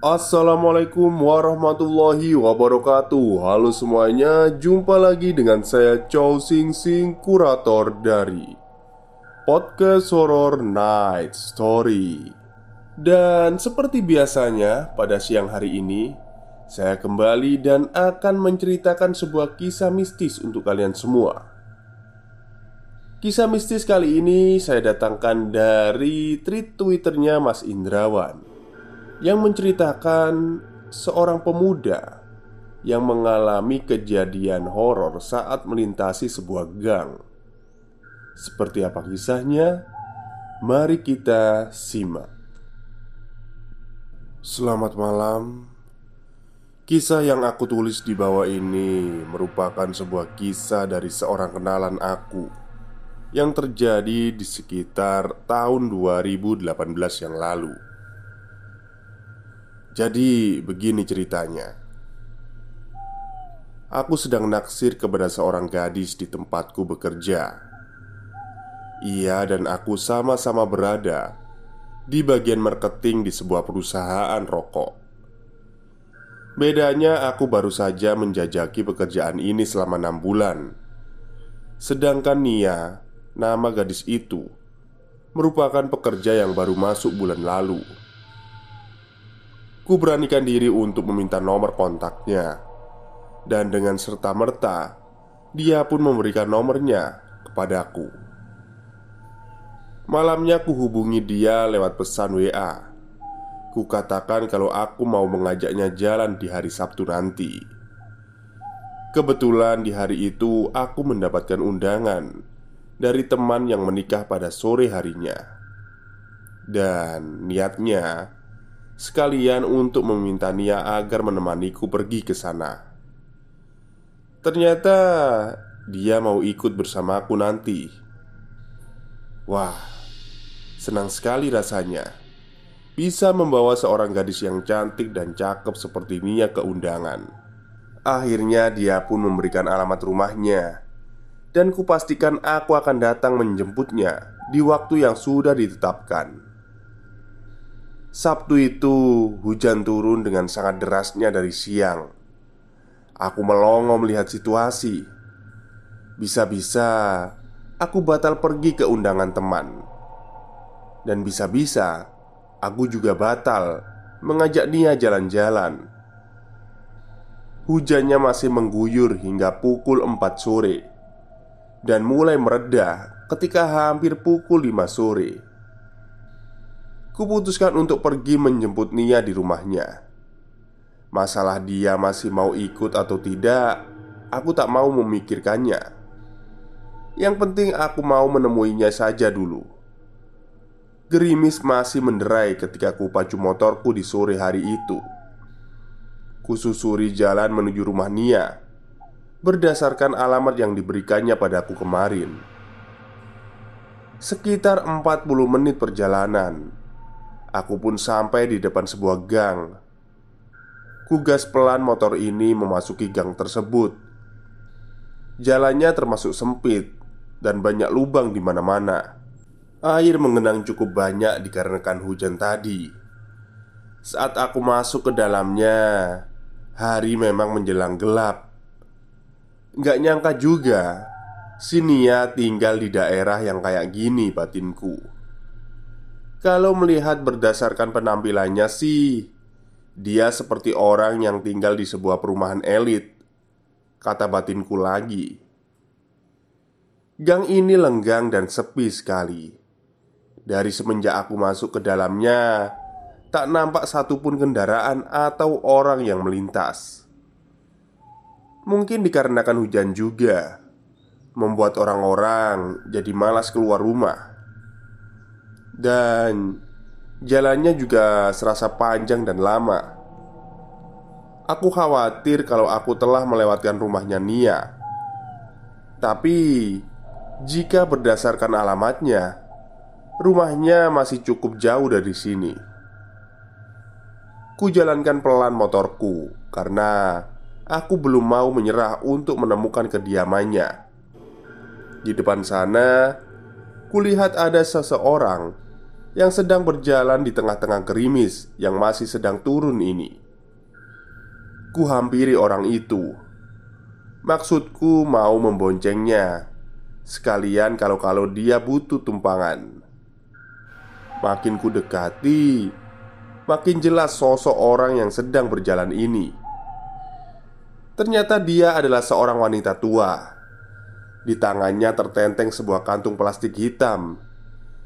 Assalamualaikum warahmatullahi wabarakatuh. Halo semuanya, jumpa lagi dengan saya Chow Sing Sing, kurator dari Podcast Horror Night Story. Dan seperti biasanya, pada siang hari ini Saya kembali dan akan menceritakan sebuah kisah mistis untuk kalian semua. Kisah mistis kali ini saya datangkan dari tweet twitternya Mas Indrawan yang menceritakan seorang pemuda yang mengalami kejadian horor saat melintasi sebuah gang. Seperti apa kisahnya? Mari kita simak. Selamat malam. Kisah yang aku tulis di bawah ini merupakan sebuah kisah dari seorang kenalan aku yang terjadi di sekitar tahun 2018 yang lalu. Jadi, begini ceritanya. Aku sedang naksir kepada seorang gadis di tempatku bekerja. Ia dan aku sama-sama berada di bagian marketing di sebuah perusahaan rokok. Bedanya, aku baru saja menjajaki pekerjaan ini selama enam bulan, sedangkan Nia, nama gadis itu, merupakan pekerja yang baru masuk bulan lalu. Ku beranikan diri untuk meminta nomor kontaknya. Dan dengan serta-merta Dia pun memberikan nomornya kepadaku. Malamnya ku hubungi dia lewat pesan WA Ku katakan kalau aku mau mengajaknya jalan di hari Sabtu nanti. Kebetulan di hari itu aku mendapatkan undangan Dari teman yang menikah pada sore harinya. Dan niatnya Sekalian untuk meminta Nia agar menemaniku pergi ke sana. Ternyata dia mau ikut bersamaku nanti. Wah, senang sekali rasanya. Bisa membawa seorang gadis yang cantik dan cakep seperti Nia ke undangan Akhirnya dia pun memberikan alamat rumahnya. Dan kupastikan aku akan datang menjemputnya Di waktu yang sudah ditetapkan Sabtu itu hujan turun dengan sangat derasnya dari siang. Aku melongo melihat situasi. Bisa-bisa aku batal pergi ke undangan teman, dan bisa-bisa aku juga batal mengajak Nia jalan-jalan. Hujannya masih mengguyur hingga pukul 4 sore dan mulai mereda ketika hampir pukul 5 sore. Kuputuskan untuk pergi menjemput Nia di rumahnya. Masalah dia masih mau ikut atau tidak, aku tak mau memikirkannya. Yang penting aku mau menemuinya saja dulu. Gerimis masih menderai ketika ku pacu motorku di sore hari itu. Kususuri jalan menuju rumah Nia berdasarkan alamat yang diberikannya padaku kemarin. Sekitar 40 menit perjalanan Aku pun sampai di depan sebuah gang. Kugas pelan motor ini memasuki gang tersebut. Jalannya termasuk sempit dan banyak lubang di mana-mana. Air mengenang cukup banyak dikarenakan hujan tadi. Saat aku masuk ke dalamnya, hari memang menjelang gelap. Gak nyangka juga, Si Nia tinggal di daerah yang kayak gini batinku Kalau melihat berdasarkan penampilannya sih Dia seperti orang yang tinggal di sebuah perumahan elit Kata batinku lagi. Gang ini lenggang dan sepi sekali. Dari semenjak aku masuk ke dalamnya Tak nampak satupun kendaraan atau orang yang melintas. Mungkin dikarenakan hujan juga Membuat orang-orang jadi malas keluar rumah Dan jalannya juga serasa panjang dan lama. Aku khawatir kalau aku telah melewatkan rumahnya Nia. Tapi Jika berdasarkan alamatnya Rumahnya masih cukup jauh dari sini. Ku jalankan pelan motorku Karena Aku belum mau menyerah untuk menemukan kediamannya. Di depan sana, kulihat ada seseorang yang sedang berjalan di tengah-tengah gerimis yang masih sedang turun ini. Ku hampiri orang itu. Maksudku mau memboncengnya, sekalian kalau-kalau dia butuh tumpangan. Makin ku dekati, makin jelas sosok orang yang sedang berjalan ini. Ternyata dia adalah seorang wanita tua di tangannya tertenteng sebuah kantung plastik hitam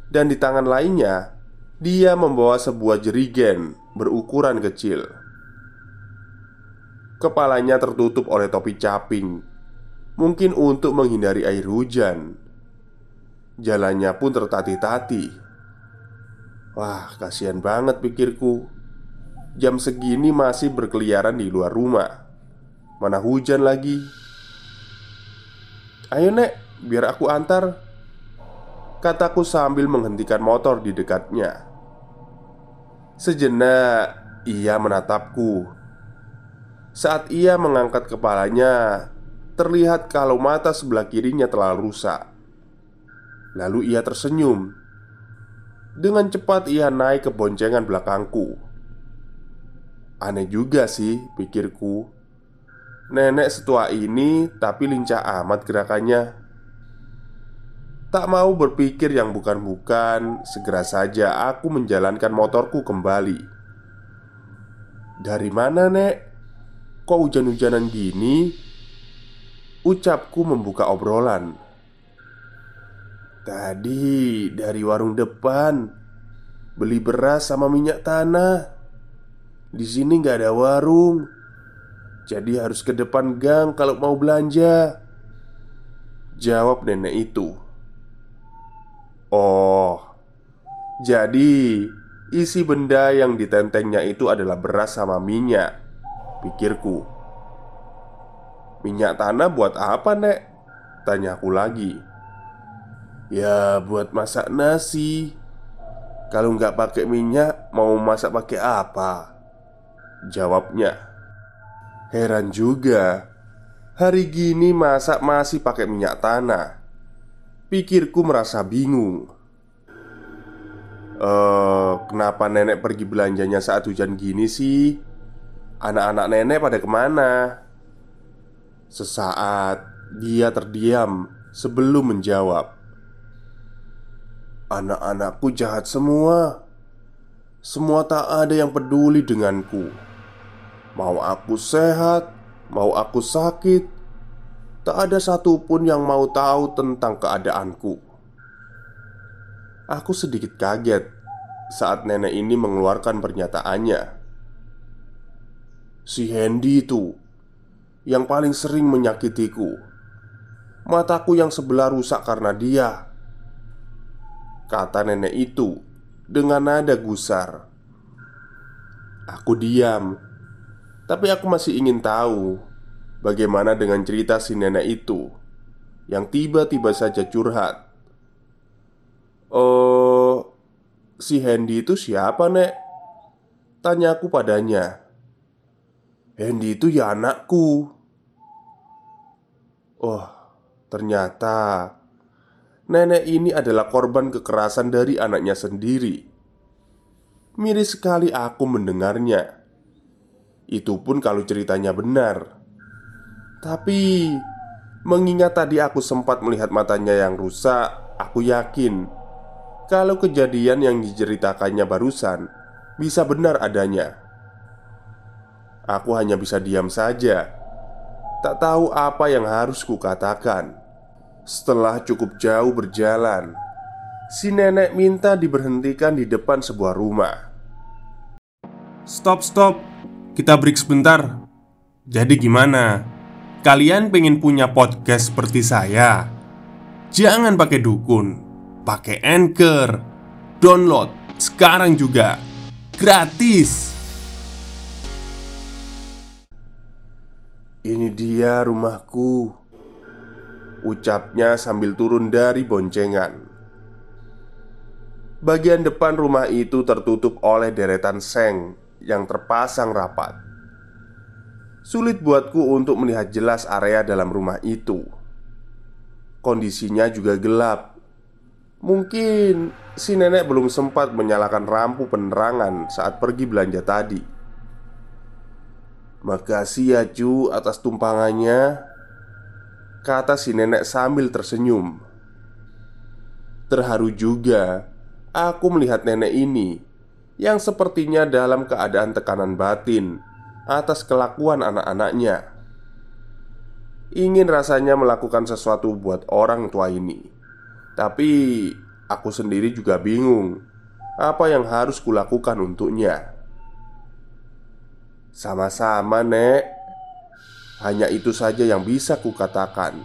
Dan di tangan lainnya Dia membawa sebuah jerigen berukuran kecil. Kepalanya tertutup oleh topi caping. Mungkin untuk menghindari air hujan. Jalannya pun tertati-tati Wah, kasihan banget pikirku. Jam segini masih berkeliaran di luar rumah. Mana hujan lagi? Ayo nek, biar aku antar Kataku sambil menghentikan motor di dekatnya. Sejenak ia menatapku. Saat ia mengangkat kepalanya Terlihat kalau mata sebelah kirinya telah rusak. Lalu ia tersenyum. Dengan cepat ia naik ke boncengan belakangku. Aneh juga sih, pikirku. Nenek setua ini tapi lincah amat gerakannya Tak mau berpikir yang bukan-bukan Segera saja aku menjalankan motorku kembali. Dari mana nek? Kok hujan-hujanan gini? Ucapku membuka obrolan. Tadi dari warung depan Beli beras sama minyak tanah. Di sini nggak ada warung. Jadi harus ke depan gang kalau mau belanja. Jawab nenek itu Oh Jadi Isi benda yang ditentengnya itu adalah beras sama minyak. Pikirku Minyak tanah buat apa nek? Tanya aku lagi. Ya buat masak nasi. Kalau nggak pakai minyak Mau masak pakai apa? Jawabnya Heran juga. Hari gini masak masih pakai minyak tanah Pikirku merasa bingung Eh, kenapa nenek pergi belanjanya saat hujan gini sih? Anak-anak nenek pada ke mana? Sesaat dia terdiam sebelum menjawab Anak-anakku jahat semua Semua tak ada yang peduli denganku Mau aku sehat, mau aku sakit, tak ada satupun yang mau tahu tentang keadaanku. Aku sedikit kaget saat nenek ini mengeluarkan pernyataannya. Si Hendy itu yang paling sering menyakitiku. Mataku yang sebelah rusak karena dia. Kata nenek itu dengan nada gusar. Aku diam tapi aku masih ingin tahu bagaimana dengan cerita si nenek itu yang tiba-tiba saja curhat. Oh, si Hendy itu siapa, Nek? Tanya aku padanya. Hendy itu ya anakku. Oh, ternyata nenek ini adalah korban kekerasan dari anaknya sendiri. Miris sekali aku mendengarnya. Itu pun kalau ceritanya benar Tapi Mengingat tadi aku sempat melihat matanya yang rusak, aku yakin kalau kejadian yang diceritakannya barusan bisa benar adanya. Aku hanya bisa diam saja, tak tahu apa yang harus kukatakan. Setelah cukup jauh berjalan, si nenek minta diberhentikan di depan sebuah rumah. Stop, stop. Kita break sebentar. Jadi gimana? Kalian pengen punya podcast seperti saya? Jangan pakai dukun, pakai Anchor. Download sekarang juga. Gratis. Ini dia rumahku Ucapnya sambil turun dari boncengan Bagian depan rumah itu tertutup oleh deretan seng yang terpasang rapat Sulit buatku untuk melihat jelas area dalam rumah itu. Kondisinya juga gelap. Mungkin si nenek belum sempat menyalakan lampu penerangan saat pergi belanja tadi. Makasih ya cu atas tumpangannya Kata si nenek sambil tersenyum. Terharu juga Aku melihat nenek ini Yang sepertinya dalam keadaan tekanan batin Atas kelakuan anak-anaknya Ingin rasanya melakukan sesuatu buat orang tua ini Tapi aku sendiri juga bingung Apa yang harus kulakukan untuknya sama-sama, Nek. Hanya itu saja yang bisa kukatakan.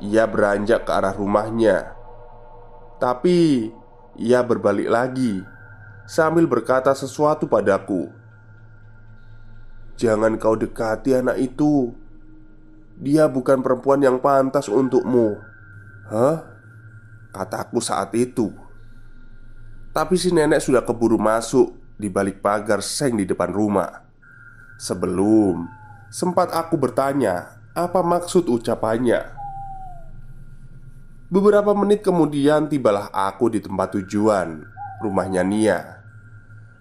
Ia beranjak ke arah rumahnya, tapi ia berbalik lagi sambil berkata sesuatu padaku. "Jangan kau dekati anak itu. Dia bukan perempuan yang pantas untukmu." "Hah?" kataku saat itu. Tapi si nenek sudah keburu masuk di balik pagar seng di depan rumah. Sebelum sempat aku bertanya apa maksud ucapannya. Beberapa menit kemudian tibalah aku di tempat tujuan, rumahnya Nia.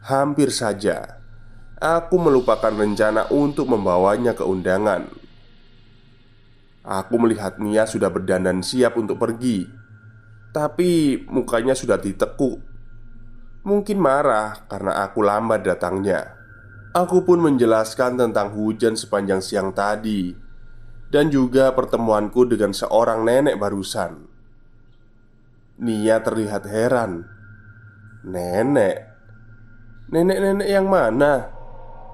Hampir saja aku melupakan rencana untuk membawanya ke undangan. Aku melihat Nia sudah berdandan siap untuk pergi, tapi mukanya sudah ditekuk Mungkin marah karena aku lambat datangnya. Aku pun menjelaskan tentang hujan sepanjang siang tadi dan juga pertemuanku dengan seorang nenek barusan. Nia terlihat heran. Nenek, nenek-nenek yang mana?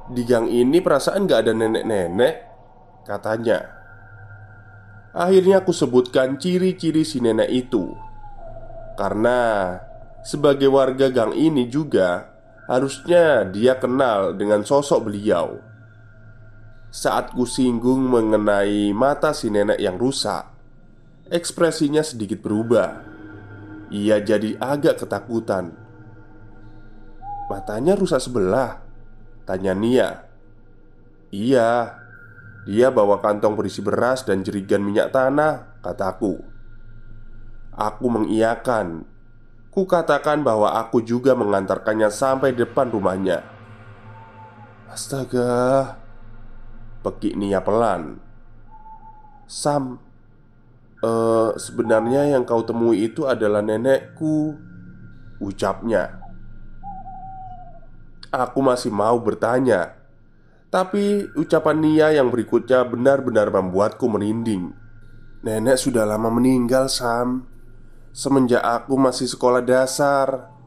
Di gang ini perasaan gak ada nenek-nenek, katanya. Akhirnya aku sebutkan ciri-ciri si nenek itu. Karena sebagai warga gang ini juga Harusnya dia kenal dengan sosok beliau. Saat ku singgung mengenai mata si nenek yang rusak Ekspresinya sedikit berubah. Ia jadi agak ketakutan. Matanya rusak sebelah Tanya Nia. Iya Dia bawa kantong berisi beras dan jerigan minyak tanah Kataku Aku. Mengiyakan. Kukatakan bahwa aku juga mengantarkannya sampai depan rumahnya. Astaga. Pekik Nia pelan. Sam uh, Sebenarnya yang kau temui itu adalah nenekku Ucapnya Aku masih mau bertanya. Tapi ucapan Nia yang berikutnya benar-benar membuatku merinding. Nenek sudah lama meninggal Sam. Semenjak aku masih sekolah dasar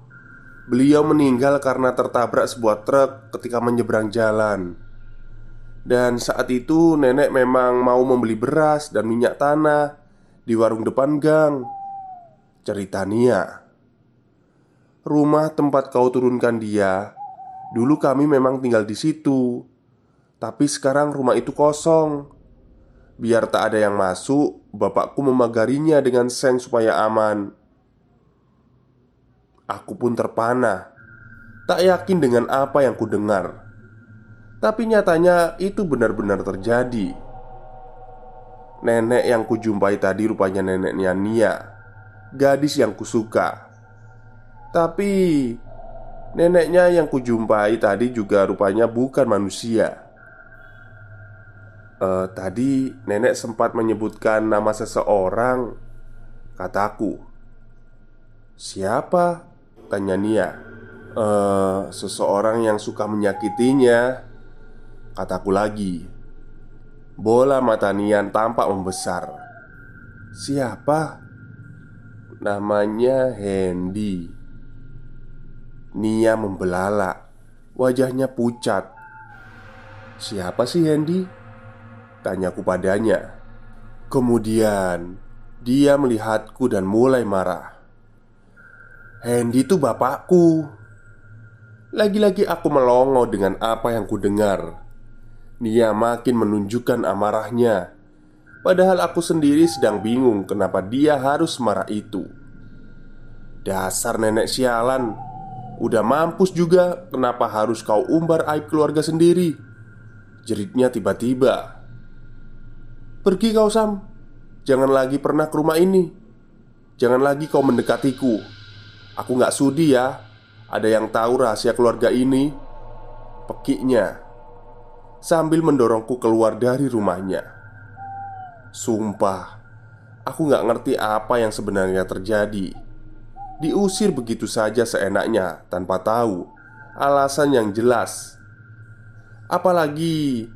Beliau meninggal karena tertabrak sebuah truk ketika menyeberang jalan. Dan saat itu nenek memang mau membeli beras dan minyak tanah Di warung depan gang Cerita Nia. Rumah tempat kau turunkan dia Dulu kami memang tinggal di situ Tapi sekarang rumah itu kosong. Biar tak ada yang masuk Bapakku memagarinya dengan seng supaya aman. Aku pun terpana Tak yakin dengan apa yang ku dengar Tapi nyatanya itu benar-benar terjadi. Nenek yang kujumpai tadi rupanya neneknya Nia Gadis yang kusuka. Tapi Neneknya yang kujumpai tadi juga rupanya bukan manusia. Eh, tadi nenek sempat menyebutkan nama seseorang Kataku Siapa? Tanya Nia. Eh, seseorang yang suka menyakitinya Kataku lagi. Bola mata Nian tampak membesar. Siapa? Namanya Hendy Nia membelalak. Wajahnya pucat. Siapa sih Hendy? Tanyaku padanya. Kemudian Dia melihatku dan mulai marah. Hendy itu bapakku. Lagi-lagi aku melongo dengan apa yang ku dengar Nia makin menunjukkan amarahnya. Padahal aku sendiri sedang bingung kenapa dia harus marah itu. Dasar nenek sialan Udah mampus juga Kenapa harus kau umbar aib keluarga sendiri? Jeritnya tiba-tiba. Pergi kau Sam. Jangan lagi pernah ke rumah ini. Jangan lagi kau mendekatiku. Aku gak sudi ya. Ada yang tahu rahasia keluarga ini? Pekiknya. Sambil mendorongku keluar dari rumahnya. Sumpah Aku gak ngerti apa yang sebenarnya terjadi Diusir begitu saja seenaknya Tanpa tahu Alasan yang jelas Apalagi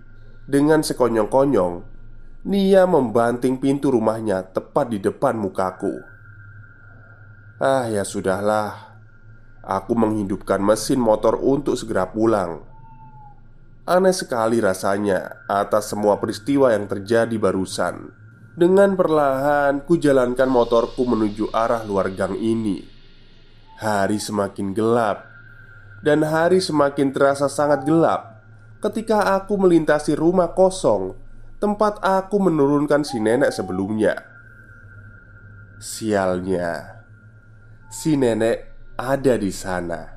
Dengan sekonyong-konyong Nia membanting pintu rumahnya tepat di depan mukaku. Ah, ya sudahlah. Aku menghidupkan mesin motor untuk segera pulang. Aneh sekali rasanya atas semua peristiwa yang terjadi barusan. Dengan perlahan, ku jalankan motorku menuju arah luar gang ini. Hari semakin gelap, dan hari semakin terasa sangat gelap ketika aku melintasi rumah kosong tempat aku menurunkan si nenek sebelumnya. Sialnya, si nenek ada di sana,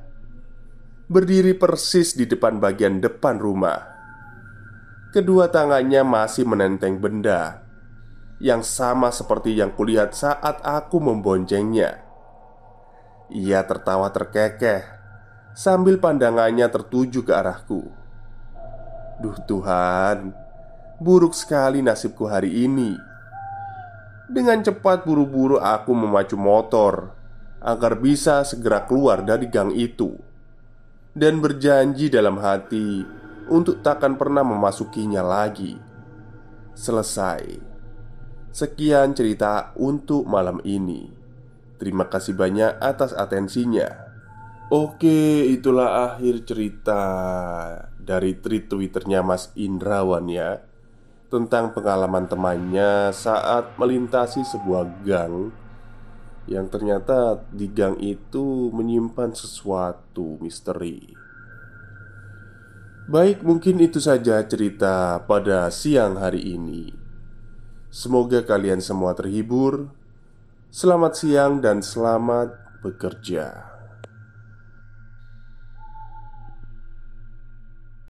berdiri persis di depan bagian depan rumah. Kedua tangannya masih menenteng benda yang sama seperti yang kulihat saat aku memboncengnya. Ia tertawa terkekeh sambil pandangannya tertuju ke arahku. Duh Tuhan, Buruk sekali nasibku hari ini. Dengan cepat buru-buru aku memacu motor agar bisa segera keluar dari gang itu dan berjanji dalam hati untuk takkan pernah memasukinya lagi. Selesai. Sekian cerita untuk malam ini. Terima kasih banyak atas atensinya. Oke, itulah akhir cerita dari tweet Twitternya Mas Indrawan ya tentang pengalaman temannya saat melintasi sebuah gang yang ternyata di gang itu menyimpan sesuatu misteri. Baik, mungkin itu saja cerita pada siang hari ini. Semoga kalian semua terhibur. Selamat siang dan selamat bekerja.